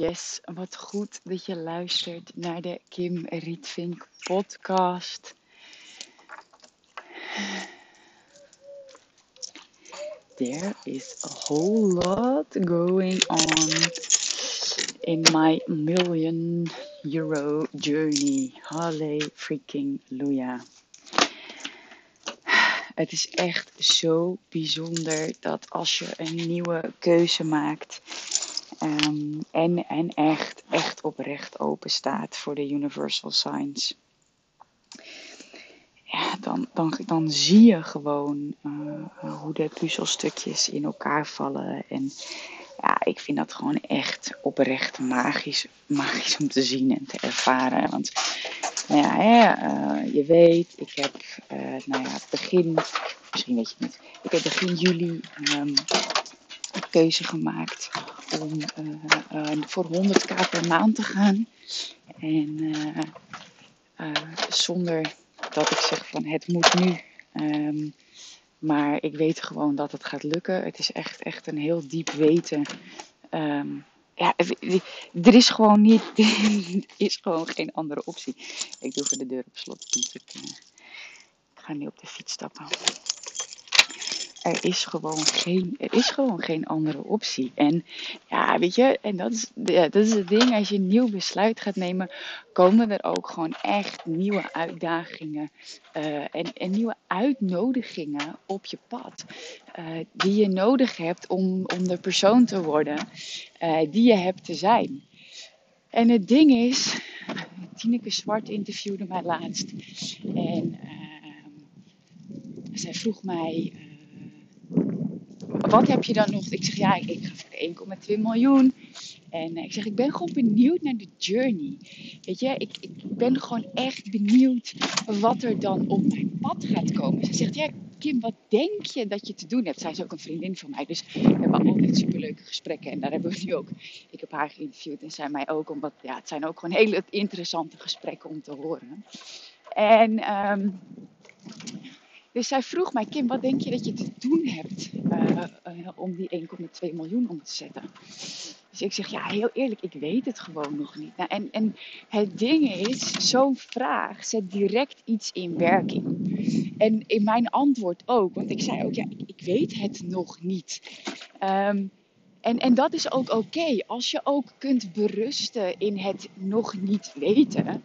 Yes, wat goed dat je luistert naar de Kim Rietvink podcast. There is a whole lot going on in my million euro journey. Halle freaking Luja. Het is echt zo bijzonder dat als je een nieuwe keuze maakt Ehm, en, en echt, echt oprecht open staat voor de universal signs. Ja, dan, dan, dan zie je gewoon uh, hoe de puzzelstukjes in elkaar vallen. En ja, ik vind dat gewoon echt oprecht magisch, magisch om te zien en te ervaren. Want nou ja, hè, uh, je weet, ik heb uh, nou ja, begin, misschien weet je het niet, ik heb begin juli um, een keuze gemaakt om uh, uh, voor 100k per maand te gaan. En uh, zonder dat ik zeg van het moet nu. Um, maar ik weet gewoon dat het gaat lukken. Het is echt, echt een heel diep weten. Um, ja, er is gewoon niet, er is gewoon geen andere optie. Ik doe voor de deur op slot. Ik ga nu op de fiets stappen er is gewoon geen, er is gewoon geen andere optie. En ja, weet je, en dat is, dat is het ding. Als je een nieuw besluit gaat nemen, komen er ook gewoon echt nieuwe uitdagingen uh, en, en, nieuwe uitnodigingen op je pad. Uh, die je nodig hebt om, de persoon te worden uh, die je hebt te zijn. En het ding is, Tineke Zwart interviewde mij laatst. En zij vroeg mij wat heb je dan nog? Ik zeg, ja, ik ga voor 1,2 miljoen. En eh, ik zeg, ik ben gewoon benieuwd naar de journey. Weet je, ik, ik ben gewoon echt benieuwd wat er dan op mijn pad gaat komen. Ze zegt, ja, Kim, wat denk je dat je te doen hebt? Zij is ook een vriendin van mij, dus we hebben altijd superleuke gesprekken. En daar hebben we nu ook, ik heb haar geïnterviewd en zij mij ook. Omdat, ja, het zijn ook gewoon hele interessante gesprekken om te horen. En... Um, dus zij vroeg mij, Kim, wat denk je dat je te doen hebt uh, uh, om die 1,2 miljoen om te zetten? Dus ik zeg, ja, heel eerlijk, ik weet het gewoon nog niet. Nou, en, en het ding is, zo'n vraag zet direct iets in werking. En in mijn antwoord ook, want ik zei ook, ja, ik, weet het nog niet. Um, en, en dat is ook oké. Als je ook kunt berusten in het nog niet weten,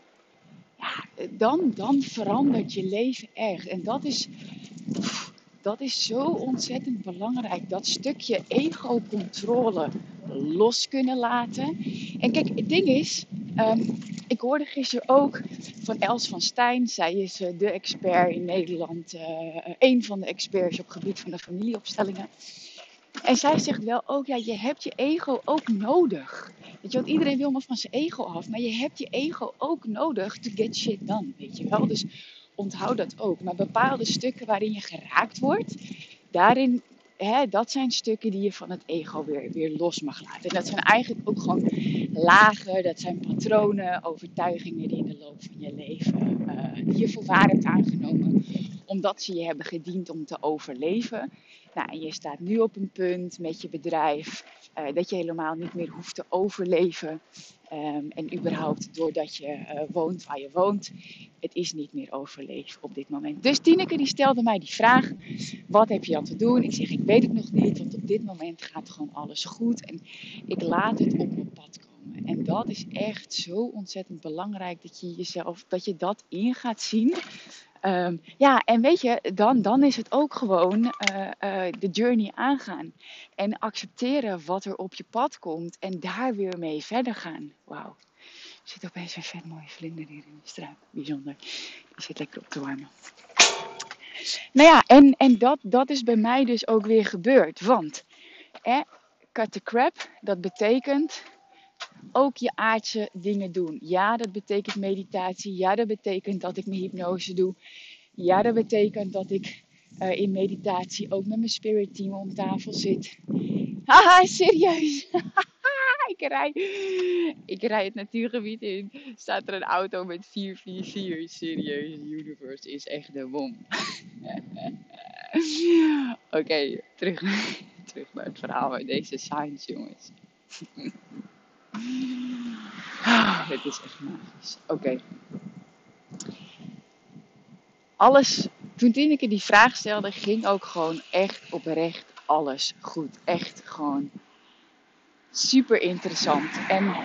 dan, dan verandert je leven echt. En dat is, dat is zo ontzettend belangrijk. Dat stukje ego-controle los kunnen laten. En kijk, het ding is, um, ik hoorde gisteren ook van Els van Stijn. Zij is uh, de expert in Nederland, uh, een van de experts op het gebied van de familieopstellingen. En zij zegt wel ook, ja, je hebt je ego ook nodig. Weet je, want iedereen wil maar van zijn ego af. Maar je hebt je ego ook nodig to get shit done. Weet je wel? Dus onthoud dat ook. Maar bepaalde stukken waarin je geraakt wordt, daarin, hè, dat zijn stukken die je van het ego weer, weer los mag laten. En dat zijn eigenlijk ook gewoon lagen, dat zijn patronen, overtuigingen die in de loop van je leven, je voor waar hebt aangenomen, omdat ze je hebben gediend om te overleven. Nou, en je staat nu op een punt met je bedrijf uh, dat je helemaal niet meer hoeft te overleven. Um, en überhaupt doordat je uh, woont waar je woont, het is niet meer overleven op dit moment. Dus Tineke die stelde mij die vraag, wat heb je dan te doen? Ik zeg, ik weet het nog niet, want op dit moment gaat gewoon alles goed. En ik laat het op mijn pad komen. En dat is echt zo ontzettend belangrijk dat je jezelf, dat je dat in gaat zien. Um, ja, en weet je, dan, dan is het ook gewoon uh, uh, de journey aangaan. En accepteren wat er op je pad komt en daar weer mee verder gaan. Wauw. Er zit opeens een vet mooie vlinder hier in de straat. Bijzonder. Die zit lekker op te warmen. Nou ja, en, en dat, dat is bij mij dus ook weer gebeurd. Want hè, cut the crap, dat betekent ook je aardse dingen doen. Ja, dat betekent meditatie. Ja, dat betekent dat ik mijn hypnose doe. Ja, dat betekent dat ik uh, in meditatie ook met mijn spirit team om tafel zit. Haha, serieus. ik, rij, ik rij het natuurgebied in. Staat er een auto met 444. Serieus, universe is echt de bom. Oké, terug, terug naar het verhaal van deze science, jongens. Dit is echt magisch. Oké. Alles, toen Tineke die vraag stelde, ging ook gewoon echt oprecht alles goed. Echt gewoon super interessant. En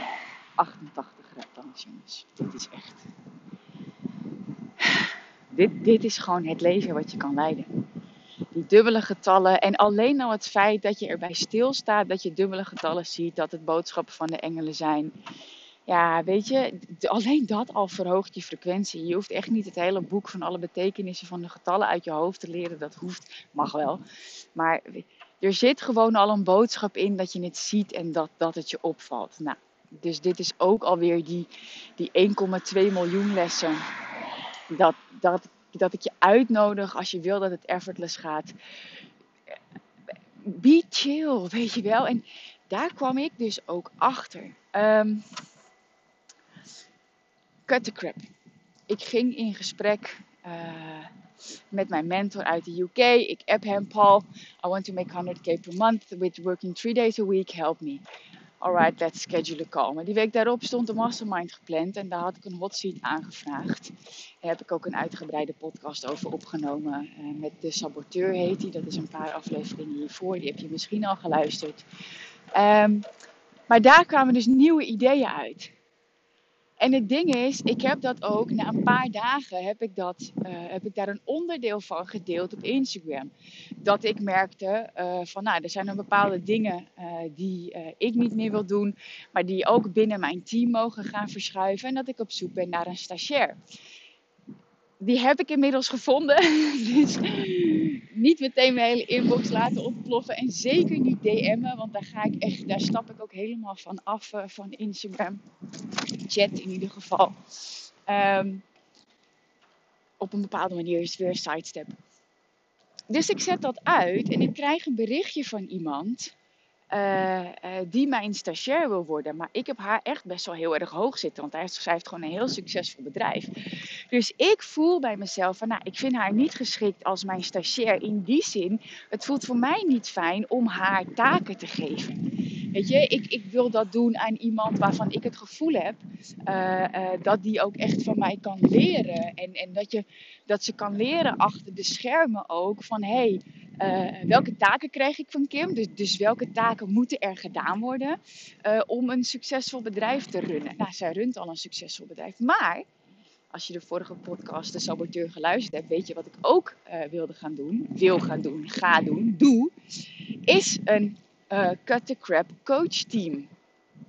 88 graden, jongens. Dit is echt. Dit, dit is gewoon het leven wat je kan leiden. Dubbele getallen. En alleen al het feit dat je erbij stilstaat, dat je dubbele getallen ziet, dat het boodschappen van de engelen zijn. Ja, weet je, alleen dat al verhoogt je frequentie. Je hoeft echt niet het hele boek van alle betekenissen van de getallen uit je hoofd te leren. Dat hoeft, mag wel. Maar er zit gewoon al een boodschap in dat je het ziet en dat, dat het je opvalt. Nou, dus dit is ook alweer die, die 1,2 miljoen lessen. Dat, dat, dat ik je uitnodig als je wil dat het effortless gaat. Be chill, weet je wel. En daar kwam ik dus ook achter. Um, cut the crap. Ik ging in gesprek uh, met mijn mentor uit de UK. Ik app hem, Paul, I want to make 100k per month with working three days a week, help me. Alright, let's schedule a. Maar die week daarop stond de mastermind gepland en daar had ik een hot seat aangevraagd. Daar heb ik ook een uitgebreide podcast over opgenomen. Uh, met de saboteur heet die. Dat is een paar afleveringen hiervoor. Die heb je misschien al geluisterd. Um, maar daar kwamen dus nieuwe ideeën uit. En het ding is, ik heb dat ook na een paar dagen heb ik, dat, uh, heb ik daar een onderdeel van gedeeld op Instagram. Dat ik merkte uh, van nou, er zijn er bepaalde dingen uh, die ik niet meer wil doen, maar die ook binnen mijn team mogen gaan verschuiven. En dat ik op zoek ben naar een stagiair. Die heb ik inmiddels gevonden. dus niet meteen mijn hele inbox laten ontploffen. En zeker niet DM'en, want daar ga ik echt, daar stap ik ook helemaal van af van Instagram chat in ieder geval. Um, op een bepaalde manier is het weer sidestep. Dus ik zet dat uit en ik krijg een berichtje van iemand uh, uh, die mijn stagiair wil worden. Maar ik heb haar echt best wel heel erg hoog zitten, want hij zij heeft gewoon een heel succesvol bedrijf. Dus ik voel bij mezelf van, nou, ik vind haar niet geschikt als mijn stagiair in die zin. Het voelt voor mij niet fijn om haar taken te geven. Weet je, ik, ik wil dat doen aan iemand waarvan ik het gevoel heb uh, uh, dat die ook echt van mij kan leren. En, en dat, je, dat ze kan leren achter de schermen ook van hé, hey, uh, welke taken krijg ik van Kim? Dus, dus welke taken moeten er gedaan worden om een succesvol bedrijf te runnen? Nou, zij runt al een succesvol bedrijf. Maar als je de vorige podcast, de saboteur, geluisterd hebt, weet je wat ik ook wilde gaan doen, wil gaan doen, ga doen, doe, is een uh, Cut the Crap coach team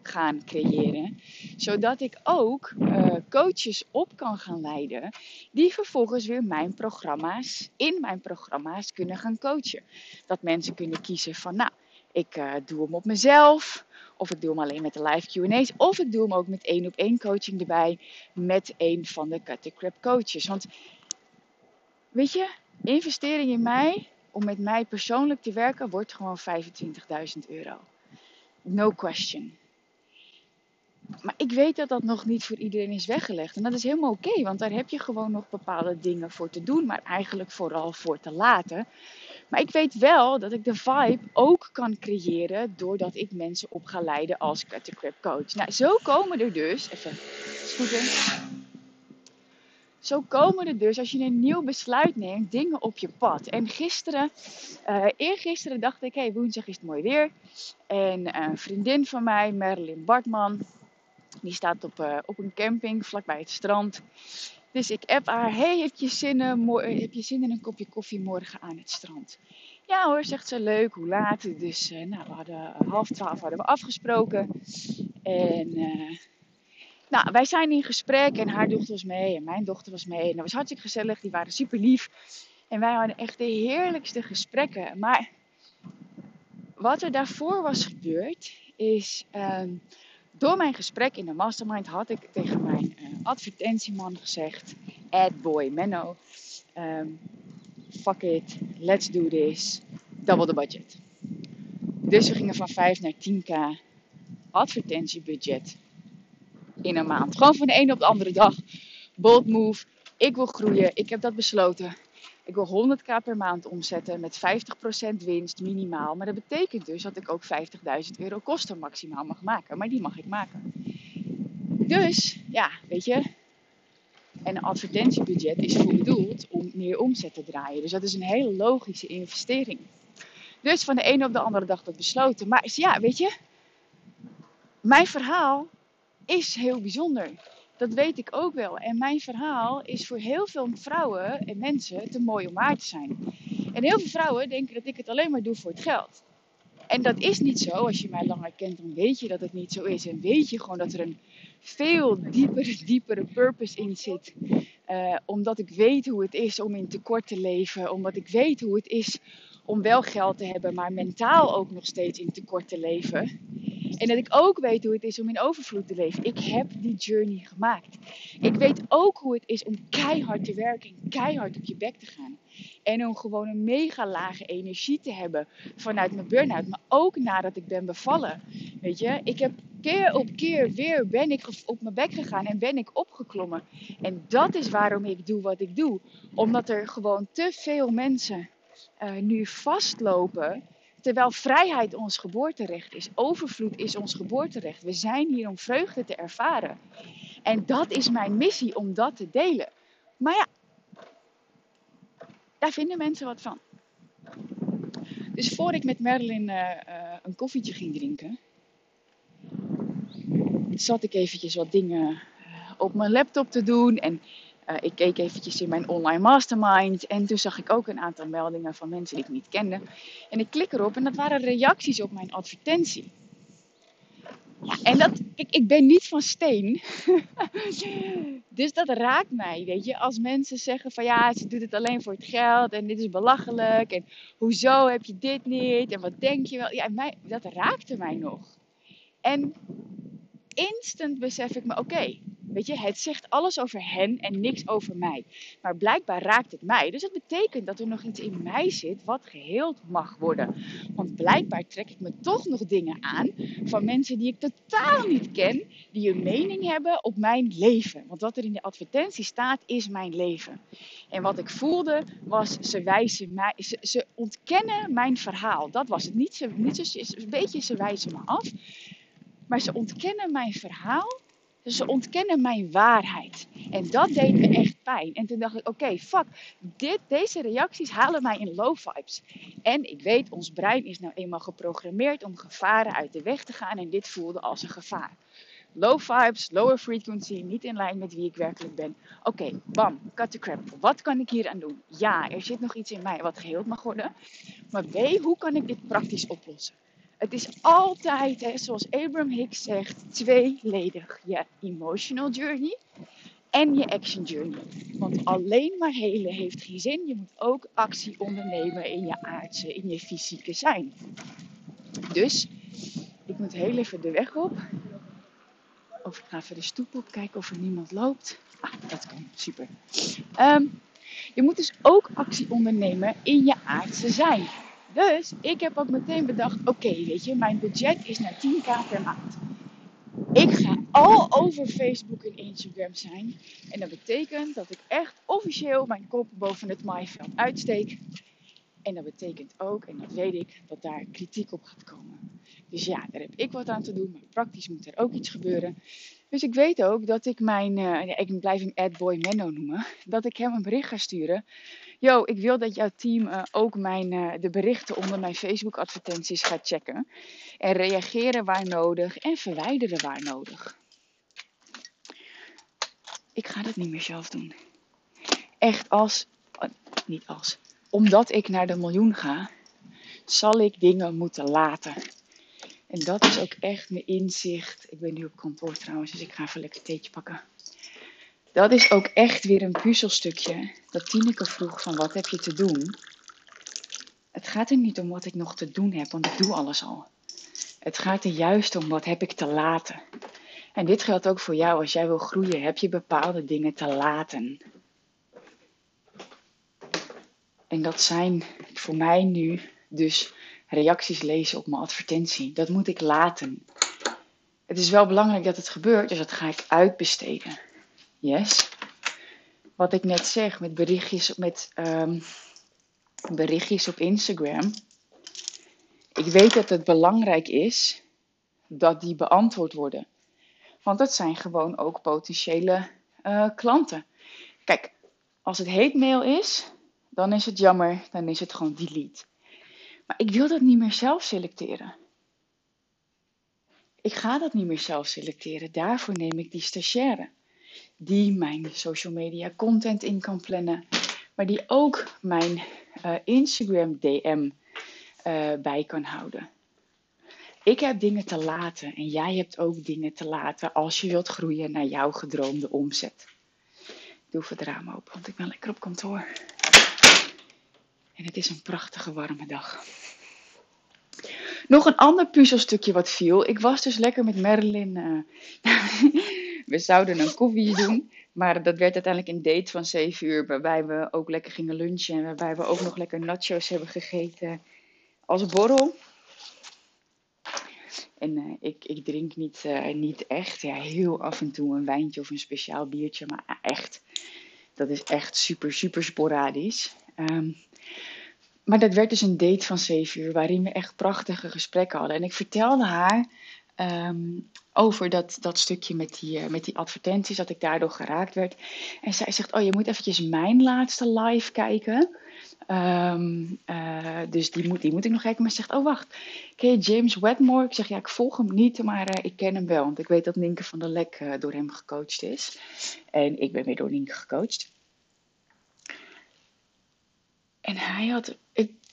gaan creëren. Zodat ik ook uh, coaches op kan gaan leiden. Die vervolgens weer mijn programma's, in mijn programma's kunnen gaan coachen. Dat mensen kunnen kiezen van nou, ik doe hem op mezelf. Of ik doe hem alleen met de live QA's. Of ik doe hem ook met één op één coaching erbij. Met een van de Cut the Crap coaches. Want weet je, investering in mij om met mij persoonlijk te werken wordt gewoon 25.000 euro. No question. Maar ik weet dat dat nog niet voor iedereen is weggelegd. En dat is helemaal oké, want daar heb je gewoon nog bepaalde dingen voor te doen, maar eigenlijk vooral voor te laten. Maar ik weet wel dat ik de vibe ook kan creëren doordat ik mensen op ga leiden als Cut coach. Nou, zo komen er dus, even scooteren zo komen er dus, als je een nieuw besluit neemt, dingen op je pad. En gisteren, uh, eergisteren dacht ik, hey, woensdag is het mooi weer. En een vriendin van mij, Marilyn Bartman, die staat op, uh, op een camping vlakbij het strand. Dus ik app haar, hey, heb je, zin, heb je zin in een kopje koffie morgen aan het strand? Ja hoor, zegt ze, leuk, hoe laat? Dus nou, we hadden half twaalf hadden we afgesproken. En nou, wij zijn in gesprek en haar dochter was mee en mijn dochter was mee. En dat was hartstikke gezellig, die waren super lief. En wij hadden echt de heerlijkste gesprekken. Maar wat er daarvoor was gebeurd, is ehm, door mijn gesprek in de mastermind had ik tegen mijn eh, advertentieman gezegd, adboy Menno, ehm, fuck it, let's do this, double the budget. Dus we gingen van 5 naar 10k advertentiebudget in een maand. Gewoon van de ene op de andere dag. Bold move. Ik wil groeien. Ik heb dat besloten. Ik wil 100k per maand omzetten met 50% winst minimaal. Maar dat betekent dus dat ik ook 50.000 euro kosten maximaal mag maken. Maar die mag ik maken. Dus ja, weet je. En een advertentiebudget is voor bedoeld om meer omzet te draaien. Dus dat is een hele logische investering. Dus van de ene op de andere dag dat besloten. Maar ja, weet je. Mijn verhaal is heel bijzonder. Dat weet ik ook wel. En mijn verhaal is voor heel veel vrouwen en mensen te mooi om waar te zijn. En heel veel vrouwen denken dat ik het alleen maar doe voor het geld. En dat is niet zo. Als je mij langer kent, dan weet je dat het niet zo is. En weet je gewoon dat er een veel diepere, diepere purpose in zit. Uh, omdat ik weet hoe het is om in tekort te leven. Omdat ik weet hoe het is om wel geld te hebben, maar mentaal ook nog steeds in tekort te leven. En dat ik ook weet hoe het is om in overvloed te leven. Ik heb die journey gemaakt. Ik weet ook hoe het is om keihard te werken en keihard op je bek te gaan. En om gewoon een mega lage energie te hebben vanuit mijn burn-out. Maar ook nadat ik ben bevallen. Weet je, ik heb keer op keer weer ben ik op mijn bek gegaan en ben ik opgeklommen. En dat is waarom ik doe wat ik doe. Omdat er gewoon te veel mensen uh, nu vastlopen Terwijl vrijheid ons geboorterecht is, overvloed is ons geboorterecht. We zijn hier om vreugde te ervaren. En dat is mijn missie om dat te delen. Maar ja, daar vinden mensen wat van. Dus voor ik met Merlin uh, uh, een koffietje ging drinken, zat ik eventjes wat dingen op mijn laptop te doen. En uh, ik keek eventjes in mijn online mastermind en toen zag ik ook een aantal meldingen van mensen die ik niet kende. En ik klik erop en dat waren reacties op mijn advertentie. En dat, ik, ik ben niet van steen. dus dat raakt mij, weet je. Als mensen zeggen van ja, ze doet het alleen voor het geld en dit is belachelijk. En hoezo heb je dit niet? En wat denk je wel? Ja, dat raakte mij nog. En instant besef ik me, oké, Weet je, het zegt alles over hen en niks over mij. Maar blijkbaar raakt het mij. Dus dat betekent dat er nog iets in mij zit wat geheeld mag worden. Want blijkbaar trek ik me toch nog dingen aan van mensen die ik totaal niet ken, die een mening hebben op mijn leven. Want wat er in de advertentie staat, is mijn leven. En wat ik voelde was, ze wijzen mij, ze, ze ontkennen mijn verhaal. Dat was het. Niet, ze, niet een beetje, ze wijzen me af. Maar ze ontkennen mijn verhaal ze ontkennen mijn waarheid. En dat deed me echt pijn. En toen dacht ik, oké, fuck, dit, deze reacties halen mij in low vibes. En ik weet, ons brein is nou eenmaal geprogrammeerd om gevaren uit de weg te gaan. En dit voelde als een gevaar. Low vibes, lower frequency, niet in lijn met wie ik werkelijk ben. Oké, bam, cut the crap. Wat kan ik hier aan doen? Ja, er zit nog iets in mij wat geheeld mag worden. Maar B, hoe kan ik dit praktisch oplossen? Het is altijd, hè, zoals Abraham Hicks zegt, tweeledig. Je emotional journey en je action journey. Want alleen maar helen heeft geen zin. Je moet ook actie ondernemen in je aardse, in je fysieke zijn. Dus, ik moet heel even de weg op. Of ik ga even de stoep op, kijken of er niemand loopt. Ah, dat kan, super. Um, je moet dus ook actie ondernemen in je aardse zijn. Dus ik heb ook meteen bedacht: oké, weet je, mijn budget is naar 10k per maand. Ik ga al over Facebook en Instagram zijn. En dat betekent dat ik echt officieel mijn kop boven het maaiveld uitsteek. En dat betekent ook, en dat weet ik, dat daar kritiek op gaat komen. Dus ja, daar heb ik wat aan te doen, maar praktisch moet er ook iets gebeuren. Dus ik weet ook dat ik mijn, uh, ik blijf hem Adboy Menno noemen, dat ik hem een bericht ga sturen yo, ik wil dat jouw team uh, ook mijn, uh, de berichten onder mijn Facebook advertenties gaat checken. En reageren waar nodig en verwijderen waar nodig. Ik ga dat niet meer zelf doen. Echt als, uh, niet als, omdat ik naar de miljoen ga, zal ik dingen moeten laten. En dat is ook echt mijn inzicht. Ik ben nu op kantoor trouwens, dus ik ga even lekker theetje pakken dat is ook echt weer een puzzelstukje. Dat Tineke vroeg van wat heb je te doen? Het gaat er niet om wat ik nog te doen heb, want ik doe alles al. Het gaat er juist om wat heb ik te laten. En dit geldt ook voor jou. Als jij wil groeien, heb je bepaalde dingen te laten. En dat zijn voor mij nu dus reacties lezen op mijn advertentie. Dat moet ik laten. Het is wel belangrijk dat het gebeurt, dus dat ga ik uitbesteden. Yes. Wat ik net zeg met berichtjes, met, um, berichtjes op Instagram. Ik weet dat het belangrijk is dat die beantwoord worden. Want dat zijn gewoon ook potentiële uh, klanten. Kijk, als het hate mail is, dan is het jammer, dan is het gewoon delete. Maar ik wil dat niet meer zelf selecteren. Ik ga dat niet meer zelf selecteren. Daarvoor neem ik die stagiaire. Die mijn social media content in kan plannen. Maar die ook mijn uh, Instagram DM uh, bij kan houden. Ik heb dingen te laten en jij hebt ook dingen te laten als je wilt groeien naar jouw gedroomde omzet. Ik doe even het raam open, want ik ben lekker op kantoor. En het is een prachtige warme dag. Nog een ander puzzelstukje wat viel. Ik was dus lekker met Merlin. Uh, we zouden een koffie doen. Maar dat werd uiteindelijk een date van 7 uur. Waarbij we ook lekker gingen lunchen. En waarbij we ook nog lekker nachos hebben gegeten. Als borrel. En uh, ik, ik drink niet, uh, niet echt. Ja, heel af en toe een wijntje of een speciaal biertje. Maar echt, dat is echt super, super sporadisch. Um, maar dat werd dus een date van zeven uur, waarin we echt prachtige gesprekken hadden. En ik vertelde haar um, over dat, dat stukje met die, uh, met die advertenties, dat ik daardoor geraakt werd. En zij zegt, oh je moet eventjes mijn laatste live kijken. Um, uh, dus die moet, die moet ik nog kijken. Maar ze zegt, oh wacht, ken je James Wedmore? Ik zeg, ja, ik volg hem niet, maar uh, ik ken hem wel. Want ik weet dat Nienke van der Lek door hem gecoacht is. En ik ben weer door Nienke gecoacht. En hij had,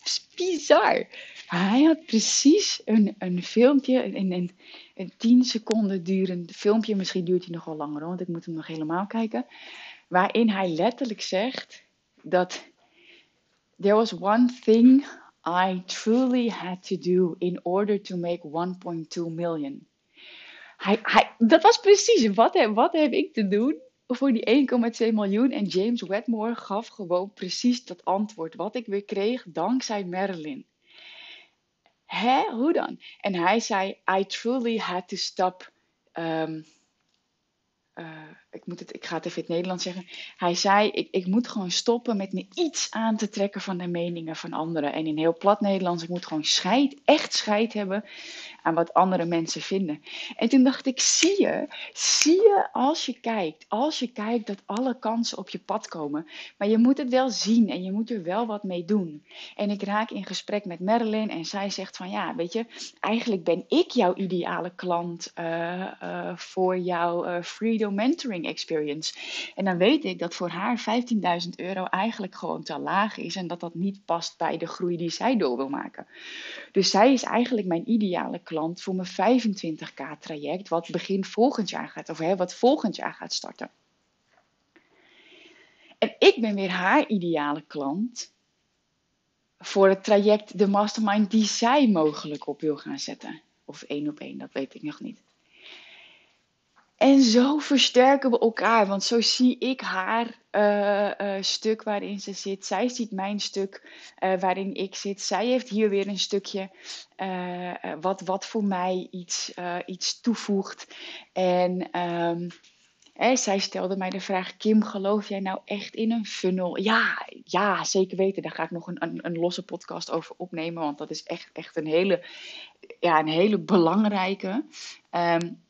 is bizar. Hij had precies een, een filmpje, een, een, een 10 seconden durend filmpje. Misschien duurt hij nog wel langer, want ik moet hem nog helemaal kijken. Waarin hij letterlijk zegt dat there was one thing I truly had to do in order to make 1.2 million. Hij, hij, dat was precies, wat wat heb ik te doen voor die 1,2 miljoen. En James Wedmore gaf gewoon precies dat antwoord wat ik weer kreeg dankzij Marilyn. Hè? Hoe dan? En hij zei, I truly had to stop um, ik, moet het, ik ga het even in het Nederlands zeggen. Hij zei: ik, ik moet gewoon stoppen met me iets aan te trekken van de meningen van anderen. En in heel plat Nederlands, ik moet gewoon scheid, echt scheid hebben aan wat andere mensen vinden. En toen dacht ik: zie je, zie je als je kijkt, als je kijkt dat alle kansen op je pad komen. Maar je moet het wel zien en je moet er wel wat mee doen. En ik raak in gesprek met Marilyn en zij zegt: van ja, weet je, eigenlijk ben ik jouw ideale klant uh, uh, voor jouw uh, freedom mentoring experience. En dan weet ik dat voor haar 15.000 euro eigenlijk gewoon te laag is en dat dat niet past bij de groei die zij door wil maken. Dus zij is eigenlijk mijn ideale klant voor mijn 25k traject, wat begin volgend jaar gaat, of hè, wat volgend jaar gaat starten. En ik ben weer haar ideale klant voor het traject, de mastermind die zij mogelijk op wil gaan zetten. Of één op één, dat weet ik nog niet. En zo versterken we elkaar, want zo zie ik haar uh, uh, stuk waarin ze zit. Zij ziet mijn stuk uh, waarin ik zit. Zij heeft hier weer een stukje wat, wat voor mij iets, iets toevoegt. En hè, zij stelde mij de vraag: Kim, geloof jij nou echt in een funnel? Ja, ja zeker weten. Daar ga ik nog een, een, een losse podcast over opnemen, want dat is echt, echt een, hele, ja, een hele belangrijke. Um,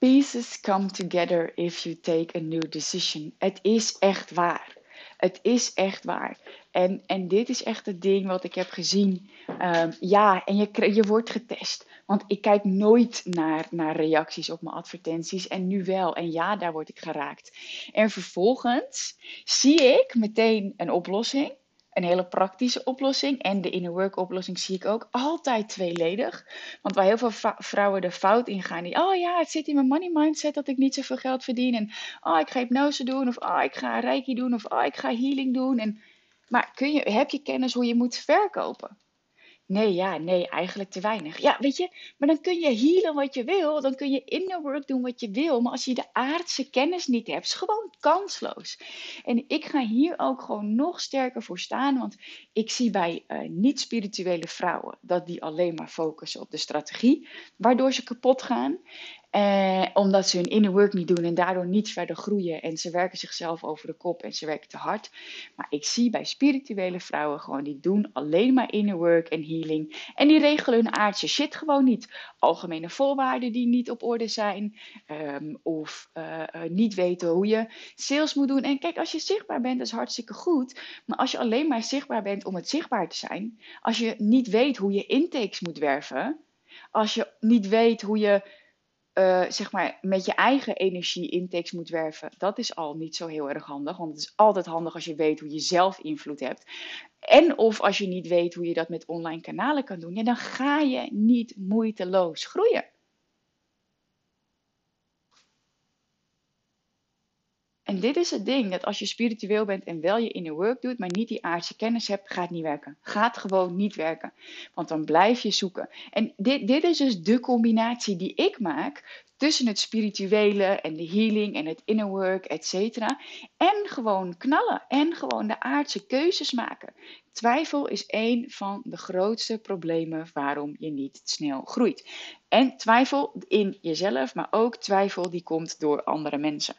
Pieces come together if you take a new decision. Het is echt waar. Het is echt waar. En, en dit is echt het ding wat ik heb gezien. Um, ja, en je, je wordt getest. Want ik kijk nooit naar, naar reacties op mijn advertenties. En nu wel. En ja, daar word ik geraakt. En vervolgens zie ik meteen een oplossing een hele praktische oplossing. En de inner work oplossing zie ik ook altijd tweeledig. Want waar heel veel vrouwen de fout in gaan. Die, oh ja, het zit in mijn money mindset dat ik niet zoveel geld verdien. En oh, ik ga hypnose doen. Of oh, ik ga reiki doen. Of oh, ik ga healing doen. En Maar kun je, heb je kennis hoe je moet verkopen? Nee, ja, nee, eigenlijk te weinig. Ja, weet je, maar dan kun je healen wat je wil. Dan kun je inner work doen wat je wil. Maar als je de aardse kennis niet hebt, is gewoon kansloos. En ik ga hier ook gewoon nog sterker voor staan. Want ik zie bij uh, niet-spirituele vrouwen dat die alleen maar focussen op de strategie. Waardoor ze kapot gaan. Eh, omdat ze hun inner work niet doen en daardoor niet verder groeien. En ze werken zichzelf over de kop en ze werken te hard. Maar ik zie bij spirituele vrouwen gewoon, die doen alleen maar inner work en healing. En die regelen hun aardse shit gewoon niet. Algemene voorwaarden die niet op orde zijn. Um, of uh, uh, niet weten hoe je sales moet doen. En kijk, als je zichtbaar bent, dat is hartstikke goed. Maar als je alleen maar zichtbaar bent om het zichtbaar te zijn. Als je niet weet hoe je intakes moet werven. Als je niet weet hoe je uh, zeg maar met je eigen energie intakes moet werven, dat is al niet zo heel erg handig. Want het is altijd handig als je weet hoe je zelf invloed hebt. En of als je niet weet hoe je dat met online kanalen kan doen, ja, dan ga je niet moeiteloos groeien. Dit is het ding, dat als je spiritueel bent en wel je inner work doet, maar niet die aardse kennis hebt, gaat niet werken. Gaat gewoon niet werken. Want dan blijf je zoeken. En dit, dit is dus de combinatie die ik maak tussen het spirituele en de healing en het inner work, et cetera. En gewoon knallen en gewoon de aardse keuzes maken. Twijfel is een van de grootste problemen waarom je niet snel groeit. En twijfel in jezelf, maar ook twijfel die komt door andere mensen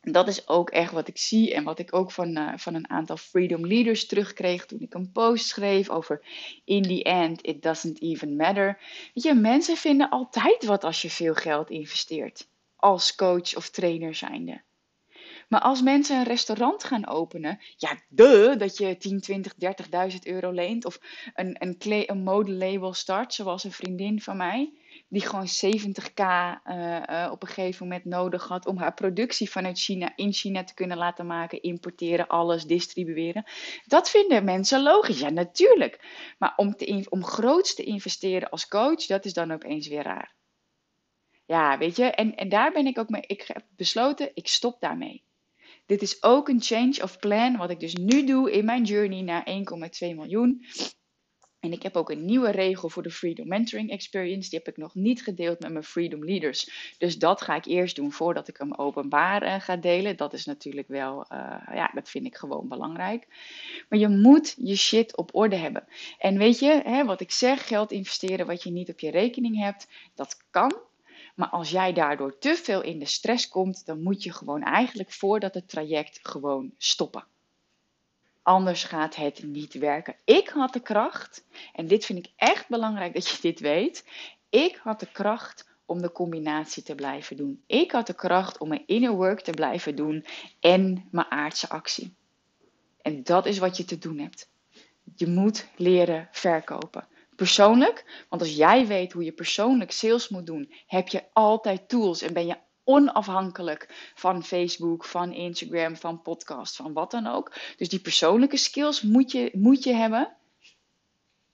dat is ook echt wat ik zie en wat ik ook van, uh, van een aantal freedom leaders terugkreeg toen ik een post schreef over in the end it doesn't even matter. Weet je, mensen vinden altijd wat als je veel geld investeert als coach of trainer zijnde. Maar als mensen een restaurant gaan openen, ja, de dat je 10, 20, 30.000 euro leent of een, een, een modelabel start, zoals een vriendin van mij die gewoon 70k uh, uh, op een gegeven moment nodig had om haar productie vanuit China in China te kunnen laten maken, importeren, alles distribueren. Dat vinden mensen logisch. Ja, natuurlijk. Maar om, om groots te investeren als coach, dat is dan opeens weer raar. Ja, weet je, en, en daar ben ik ook mee. Ik heb besloten, ik stop daarmee. Dit is ook een change of plan, wat ik dus nu doe in mijn journey naar 1,2 miljoen. En ik heb ook een nieuwe regel voor de Freedom Mentoring Experience. Die heb ik nog niet gedeeld met mijn Freedom Leaders. Dus dat ga ik eerst doen voordat ik hem openbaar uh, ga delen. Dat is natuurlijk wel, uh, ja, dat vind ik gewoon belangrijk. Maar je moet je shit op orde hebben. En weet je, hè, wat ik zeg, geld investeren wat je niet op je rekening hebt, dat kan. Maar als jij daardoor te veel in de stress komt, dan moet je gewoon eigenlijk voordat het traject gewoon stoppen. Anders gaat het niet werken. Ik had de kracht, en dit vind ik echt belangrijk dat je dit weet. Ik had de kracht om de combinatie te blijven doen. Ik had de kracht om mijn inner work te blijven doen en mijn aardse actie. En dat is wat je te doen hebt. Je moet leren verkopen. Persoonlijk, want als jij weet hoe je persoonlijk sales moet doen, heb je altijd tools en ben je onafhankelijk van Facebook, van Instagram, van podcast, van wat dan ook. Dus die persoonlijke skills moet je, moet je hebben.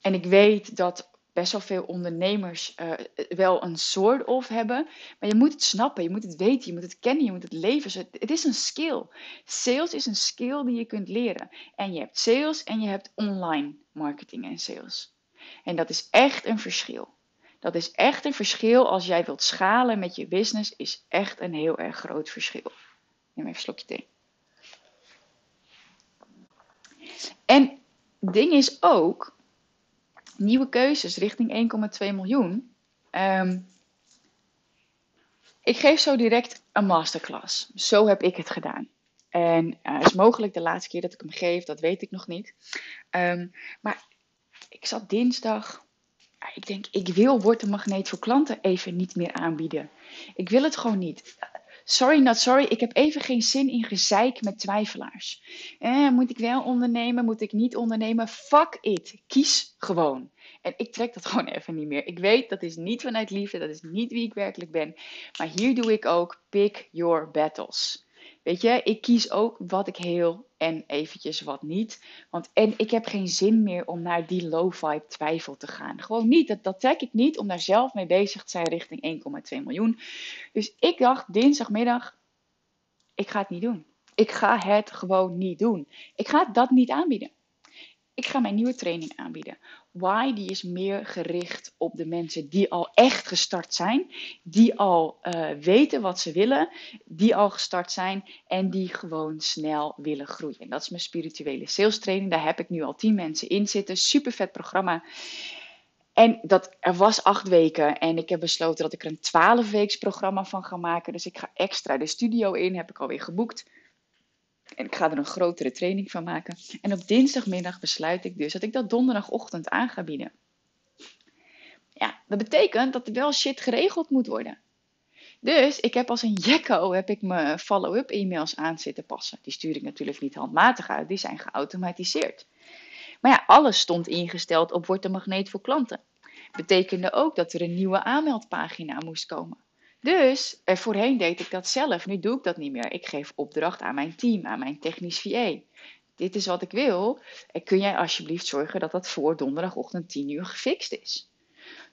En ik weet dat best wel veel ondernemers uh, wel een soort of hebben. Maar je moet het snappen, je moet het weten, je moet het kennen, je moet het leven. Het is een skill. Sales is een skill die je kunt leren. En je hebt sales en je hebt online marketing en sales. En dat is echt een verschil. Dat is echt een verschil als jij wilt schalen met je business, is echt een heel erg groot verschil. Neem even een slokje thee. En ding is ook, nieuwe keuzes richting 1,2 miljoen. Um, ik geef zo direct een masterclass. Zo heb ik het gedaan. En uh, is mogelijk de laatste keer dat ik hem geef, dat weet ik nog niet. Um, maar ik zat dinsdag ik denk, ik wil Word een Magneet voor klanten even niet meer aanbieden. Ik wil het gewoon niet. Sorry, not sorry. Ik heb even geen zin in gezeik met twijfelaars. Eh, moet ik wel ondernemen? Moet ik niet ondernemen? Fuck it. Kies gewoon. En ik trek dat gewoon even niet meer. Ik weet, dat is niet vanuit liefde. Dat is niet wie ik werkelijk ben. Maar hier doe ik ook pick your battles. Weet je, ik kies ook wat ik heel en eventjes wat niet. Want en ik heb geen zin meer om naar die low vibe twijfel te gaan. Gewoon niet. Dat, dat trek ik niet om daar zelf mee bezig te zijn richting 1,2 miljoen. Dus ik dacht dinsdagmiddag, ik ga het niet doen. Ik ga het gewoon niet doen. Ik ga dat niet aanbieden. Ik ga mijn nieuwe training aanbieden. Why, die is meer gericht op de mensen die al echt gestart zijn, die al uh, weten wat ze willen, die al gestart zijn en die gewoon snel willen groeien. Dat is mijn spirituele sales training. Daar heb ik nu al 10 mensen in zitten. Super vet programma. En dat, er was acht weken en ik heb besloten dat ik er een 12 weeks programma van ga maken. Dus ik ga extra de studio in, heb ik alweer geboekt. En ik ga er een grotere training van maken. En op dinsdagmiddag besluit ik dus dat ik dat donderdagochtend aan ga bieden. Ja, dat betekent dat er wel shit geregeld moet worden. Dus ik heb als een jekko heb ik mijn follow-up e-mails aan zitten passen. Die stuur ik natuurlijk niet handmatig uit, die zijn geautomatiseerd. Maar ja, alles stond ingesteld op Word de Magneet voor klanten. Betekende ook dat er een nieuwe aanmeldpagina moest komen. Dus eh, voorheen deed ik dat zelf, nu doe ik dat niet meer. Ik geef opdracht aan mijn team, aan mijn technisch VA. Dit is wat ik wil. En kun jij alsjeblieft zorgen dat dat voor donderdagochtend 10 uur gefixt is?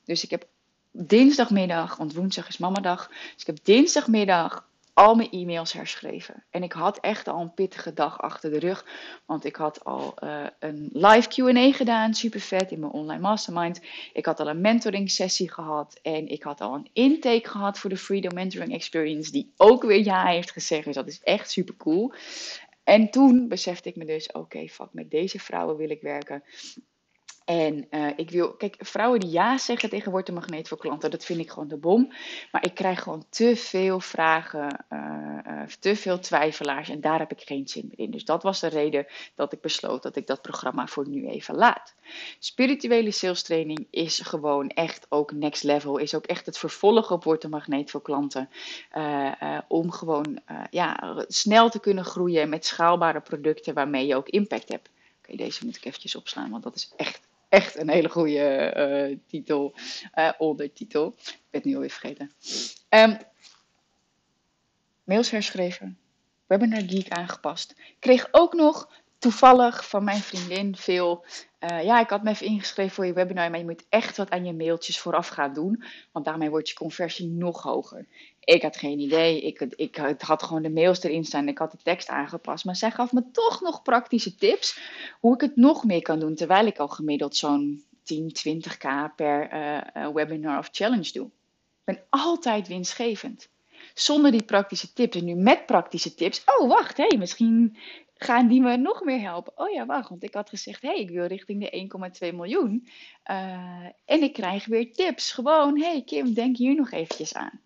Dus ik heb dinsdagmiddag, want woensdag is mamadag. Dus ik heb dinsdagmiddag al mijn e-mails herschreven. En ik had echt al een pittige dag achter de rug. Want ik had al uh, een live QA gedaan, super vet in mijn online mastermind. Ik had al een mentoring sessie gehad. En ik had al een intake gehad voor de Freedom Mentoring Experience. Die ook weer ja heeft gezegd. Dus dat is echt super cool. En toen besefte ik me dus: oké, fuck, met deze vrouwen wil ik werken. En uh, ik wil, kijk, vrouwen die ja zeggen tegen Word de Magneet voor klanten, dat vind ik gewoon de bom. Maar ik krijg gewoon te veel vragen, uh, uh, te veel twijfelaars en daar heb ik geen zin meer in. Dus dat was de reden dat ik besloot dat ik dat programma voor nu even laat. Spirituele sales training is gewoon echt ook next level, is ook echt het vervolg op Word de Magneet voor klanten. om gewoon ja, snel te kunnen groeien met schaalbare producten waarmee je ook impact hebt. Oké, deze moet ik eventjes opslaan, want dat is echt echt een hele goede uh, titel, uh, ondertitel. Ik ben het nu alweer vergeten. Um, mails herschreven, webinar geek aangepast. Kreeg ook nog toevallig van mijn vriendin veel. Uh, ja, ik had me even ingeschreven voor je webinar, maar je moet echt wat aan je mailtjes vooraf gaan doen. Want daarmee wordt je conversie nog hoger. Ik had geen idee. Ik, ik, had gewoon de mails erin staan. Ik had de tekst aangepast. Maar zij gaf me toch nog praktische tips hoe ik het nog meer kan doen. Terwijl ik al gemiddeld zo'n 10, 20k per uh, webinar of challenge doe. Ik ben altijd winstgevend. Zonder die praktische tips. En nu met praktische tips. Oh, wacht. Hé, misschien gaan die me nog meer helpen. Oh ja, wacht. Want ik had gezegd, hé, ik wil richting de 1,2 miljoen. Uh, en ik krijg weer tips. Gewoon, hé hey Kim, denk hier nog eventjes aan.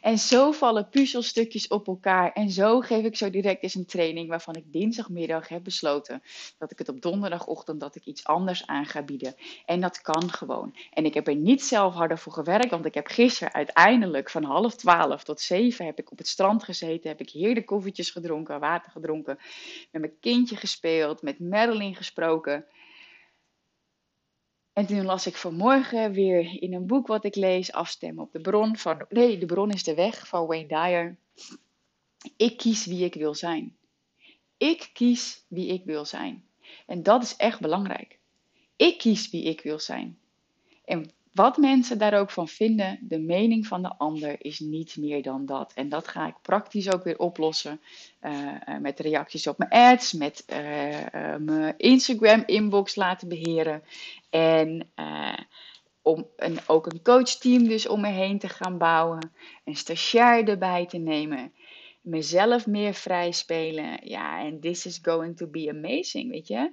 En zo vallen puzzelstukjes op elkaar. En zo geef ik zo direct eens een training waarvan ik dinsdagmiddag heb besloten dat ik het op donderdagochtend dat ik iets anders aan ga bieden. En dat kan gewoon. En ik heb er niet zelf harder voor gewerkt, want ik heb gisteren uiteindelijk van half twaalf tot zeven heb ik op het strand gezeten, heb ik heerlijke koffietjes gedronken, water gedronken, met mijn kindje gespeeld, met Madeline gesproken. En toen las ik vanmorgen weer in een boek wat ik lees, Afstemmen op de bron van, nee, de bron is de weg van Wayne Dyer. Ik kies wie ik wil zijn. Ik kies wie ik wil zijn. En dat is echt belangrijk. Ik kies wie ik wil zijn. En wat mensen daar ook van vinden, de mening van de ander is niet meer dan dat. En dat ga ik praktisch ook weer oplossen uh, uh, met reacties op mijn ads, met uh, mijn Instagram inbox laten beheren. En om een, ook een coachteam dus om me heen te gaan bouwen, een stagiair erbij te nemen, mezelf meer vrij spelen. Ja, en this is going to be amazing, weet je.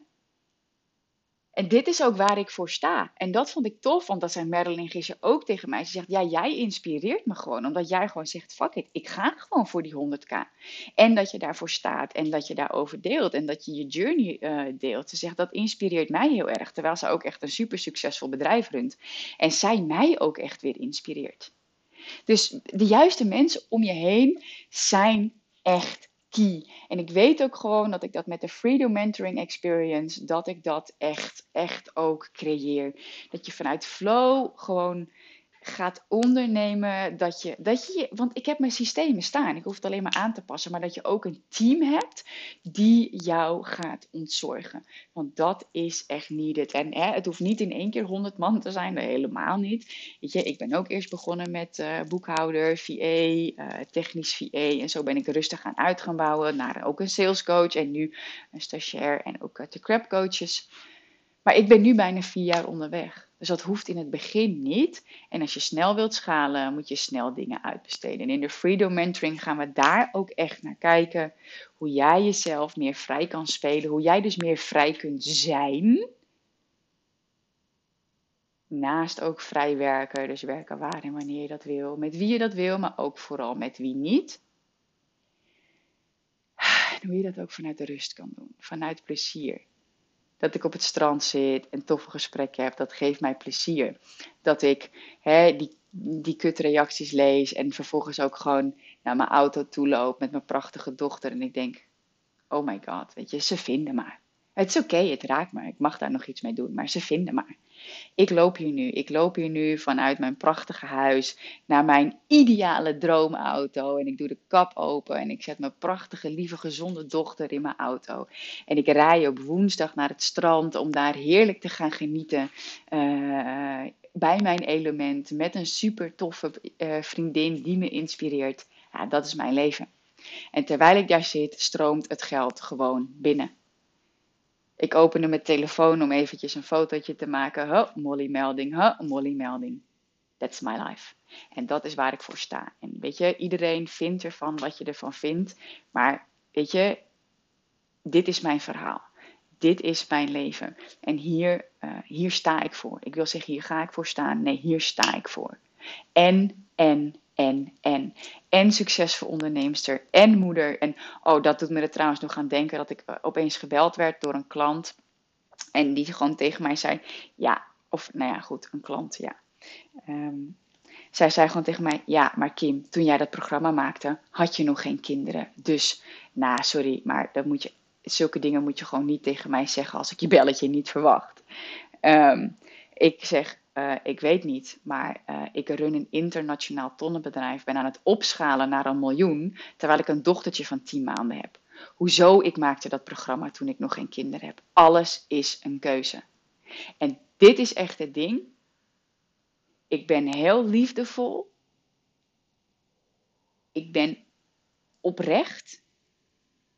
En dit is ook waar ik voor sta. En dat vond ik tof, want dat zei Madeline gisteren ook tegen mij. Ze zegt, ja, jij inspireert me gewoon. Omdat jij gewoon zegt, fuck it, ik ga gewoon voor die 100k. En dat je daarvoor staat en dat je daarover deelt. En dat je je journey uh, deelt. Ze zegt, dat inspireert mij heel erg. Terwijl ze ook echt een super succesvol bedrijf runt. En zij mij ook echt weer inspireert. Dus de juiste mensen om je heen zijn echt en ik weet ook gewoon dat ik dat met de Freedom Mentoring Experience, dat ik dat echt, echt ook creëer. Dat je vanuit flow gewoon gaat ondernemen, dat je, dat je, want ik heb mijn systemen staan, ik hoef het alleen maar aan te passen, maar dat je ook een team hebt die jou gaat ontzorgen. Want dat is echt needed. En hè, het hoeft niet in één keer 100 man te zijn, helemaal niet. Weet je, ik ben ook eerst begonnen met uh, boekhouder, VA, eh, technisch VA en zo ben ik rustig aan uit gaan bouwen naar ook een salescoach en nu een stagiair en ook uh, de crap coaches. Maar ik ben nu bijna vier jaar onderweg. Dus dat hoeft in het begin niet. En als je snel wilt schalen, moet je snel dingen uitbesteden. En in de Freedom Mentoring gaan we daar ook echt naar kijken. Hoe jij jezelf meer vrij kan spelen. Hoe jij dus meer vrij kunt zijn. Naast ook vrij werken. Dus werken waar en wanneer je dat wil. Met wie je dat wil, maar ook vooral met wie niet. En hoe je dat ook vanuit de rust kan doen. Vanuit plezier dat ik op het strand zit en toffe gesprekken heb. Dat geeft mij plezier. Dat ik hè, die, die kutreacties lees en vervolgens ook gewoon naar mijn auto toe loop met mijn prachtige dochter. En ik denk, oh my god, weet je, ze vinden maar. Het is oké, het raakt me. Ik mag daar nog iets mee doen, maar ze vinden maar. Ik loop hier nu. Ik loop hier nu vanuit mijn prachtige huis naar mijn ideale droomauto. En ik doe de kap open en ik zet mijn prachtige, lieve, gezonde dochter in mijn auto. En ik rij op woensdag naar het strand om daar heerlijk te gaan genieten. Uh, bij mijn element met een super toffe uh, vriendin die me inspireert. Ja, dat is mijn leven. En terwijl ik daar zit, stroomt het geld gewoon binnen. Ik opende mijn telefoon om eventjes een fotootje te maken. Huh, Molly melding, huh, Molly melding. That's my life. En dat is waar ik voor sta. En weet je, iedereen vindt ervan wat je ervan vindt. Maar weet je, dit is mijn verhaal. Dit is mijn leven. En hier, uh, hier sta ik voor. Ik wil zeggen, hier ga ik voor staan. Nee, hier sta ik voor. En, en, en, en. En succesvol onderneemster en moeder. En oh, dat doet me er trouwens nog aan denken dat ik eh, opeens gebeld werd door een klant. En die gewoon tegen mij zei: Ja, of nou ja, goed, een klant, ja. Um, zij zei gewoon tegen mij: Ja, maar Kim, toen jij dat programma maakte, had je nog geen kinderen. Dus, nou, sorry, maar dat moet je, zulke dingen moet je gewoon niet tegen mij zeggen als ik je belletje niet verwacht. Um, ik zeg: uh, ik weet niet, maar uh, ik run een internationaal tonnenbedrijf, ben aan het opschalen naar een miljoen, terwijl ik een dochtertje van 10 maanden heb. Hoezo ik maakte dat programma toen ik nog geen kinderen heb. Alles is een keuze. En dit is echt het ding. Ik ben heel liefdevol. Ik ben oprecht.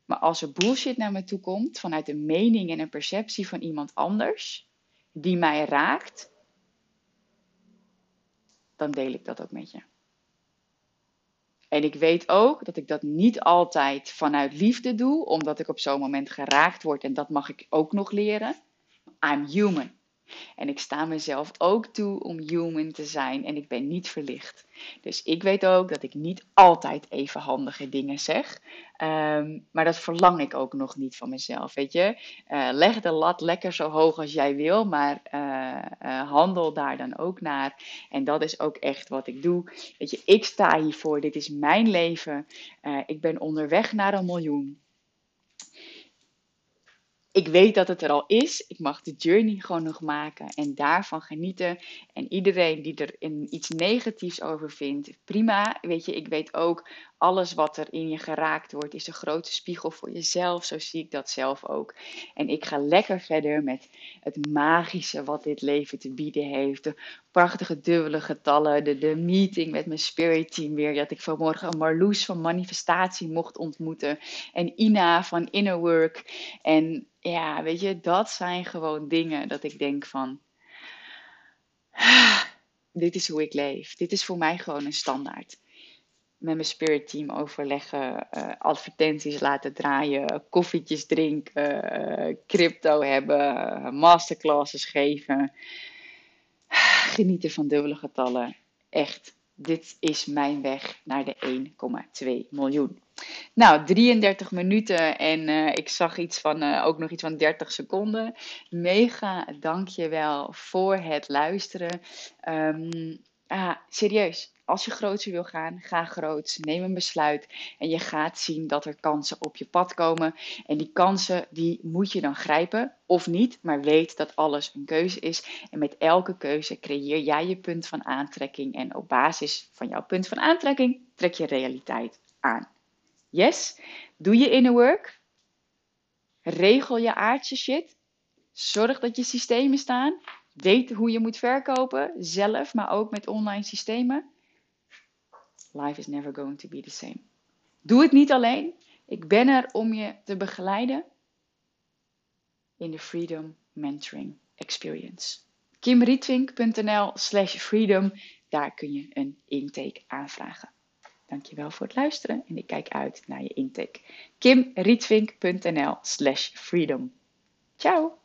Maar als er bullshit naar me toe komt vanuit een mening en een perceptie van iemand anders, die mij raakt, dan deel ik dat ook met je. En ik weet ook dat ik dat niet altijd vanuit liefde doe, omdat ik op zo'n moment geraakt word en dat mag ik ook nog leren. I'm human. En ik sta mezelf ook toe om human te zijn en ik ben niet verlicht. Dus ik weet ook dat ik niet altijd even handige dingen zeg. Ehm, maar dat verlang ik ook nog niet van mezelf. Weet je, uh, leg de lat lekker zo hoog als jij wil, maar uh, uh, handel daar dan ook naar. En dat is ook echt wat ik doe. Weet je, ik sta hiervoor. Dit is mijn leven. ik ben onderweg naar een miljoen ik weet dat het er al is. Ik mag de journey gewoon nog maken en daarvan genieten. En iedereen die er iets negatiefs over vindt, prima. Weet je, ik weet ook alles wat er in je geraakt wordt, is een grote spiegel voor jezelf. Zo zie ik dat zelf ook. En ik ga lekker verder met het magische wat dit leven te bieden heeft. De prachtige dubbele getallen, de, de meeting met mijn spirit team weer. Dat ik vanmorgen Marloes van Manifestatie mocht ontmoeten. En Ina van Inner Work. En ja, weet je, dat zijn gewoon dingen dat ik denk van. Dit is hoe ik leef. Dit is voor mij gewoon een standaard met mijn spirit team overleggen, uh, advertenties laten draaien, koffietjes drinken, uh, crypto hebben, masterclasses geven. Genieten van dubbele getallen. Echt, dit is mijn weg naar de 1,2 miljoen. Nou, 33 minuten en uh, ik zag iets van, ook nog iets van 30 seconden. Mega dankjewel voor het luisteren. Um, ah, serieus, als je groots wil gaan, ga groots. Neem een besluit en je gaat zien dat er kansen op je pad komen. En die kansen, die moet je dan grijpen of niet, maar weet dat alles een keuze is. En met elke keuze creëer jij je punt van aantrekking. En op basis van jouw punt van aantrekking trek je realiteit aan. Yes? Doe je inner work. Regel je aardse shit. Zorg dat je systemen staan. Weet hoe je moet verkopen, zelf, maar ook met online systemen. Life is never going to be the same. Doe het niet alleen. Ik ben er om je te begeleiden in de Freedom Mentoring Experience. kimrietvink.nl slash freedom. Daar kun je een intake aanvragen. Dankjewel voor het luisteren en ik kijk uit naar je intake. kimrietvink.nl slash freedom. Ciao!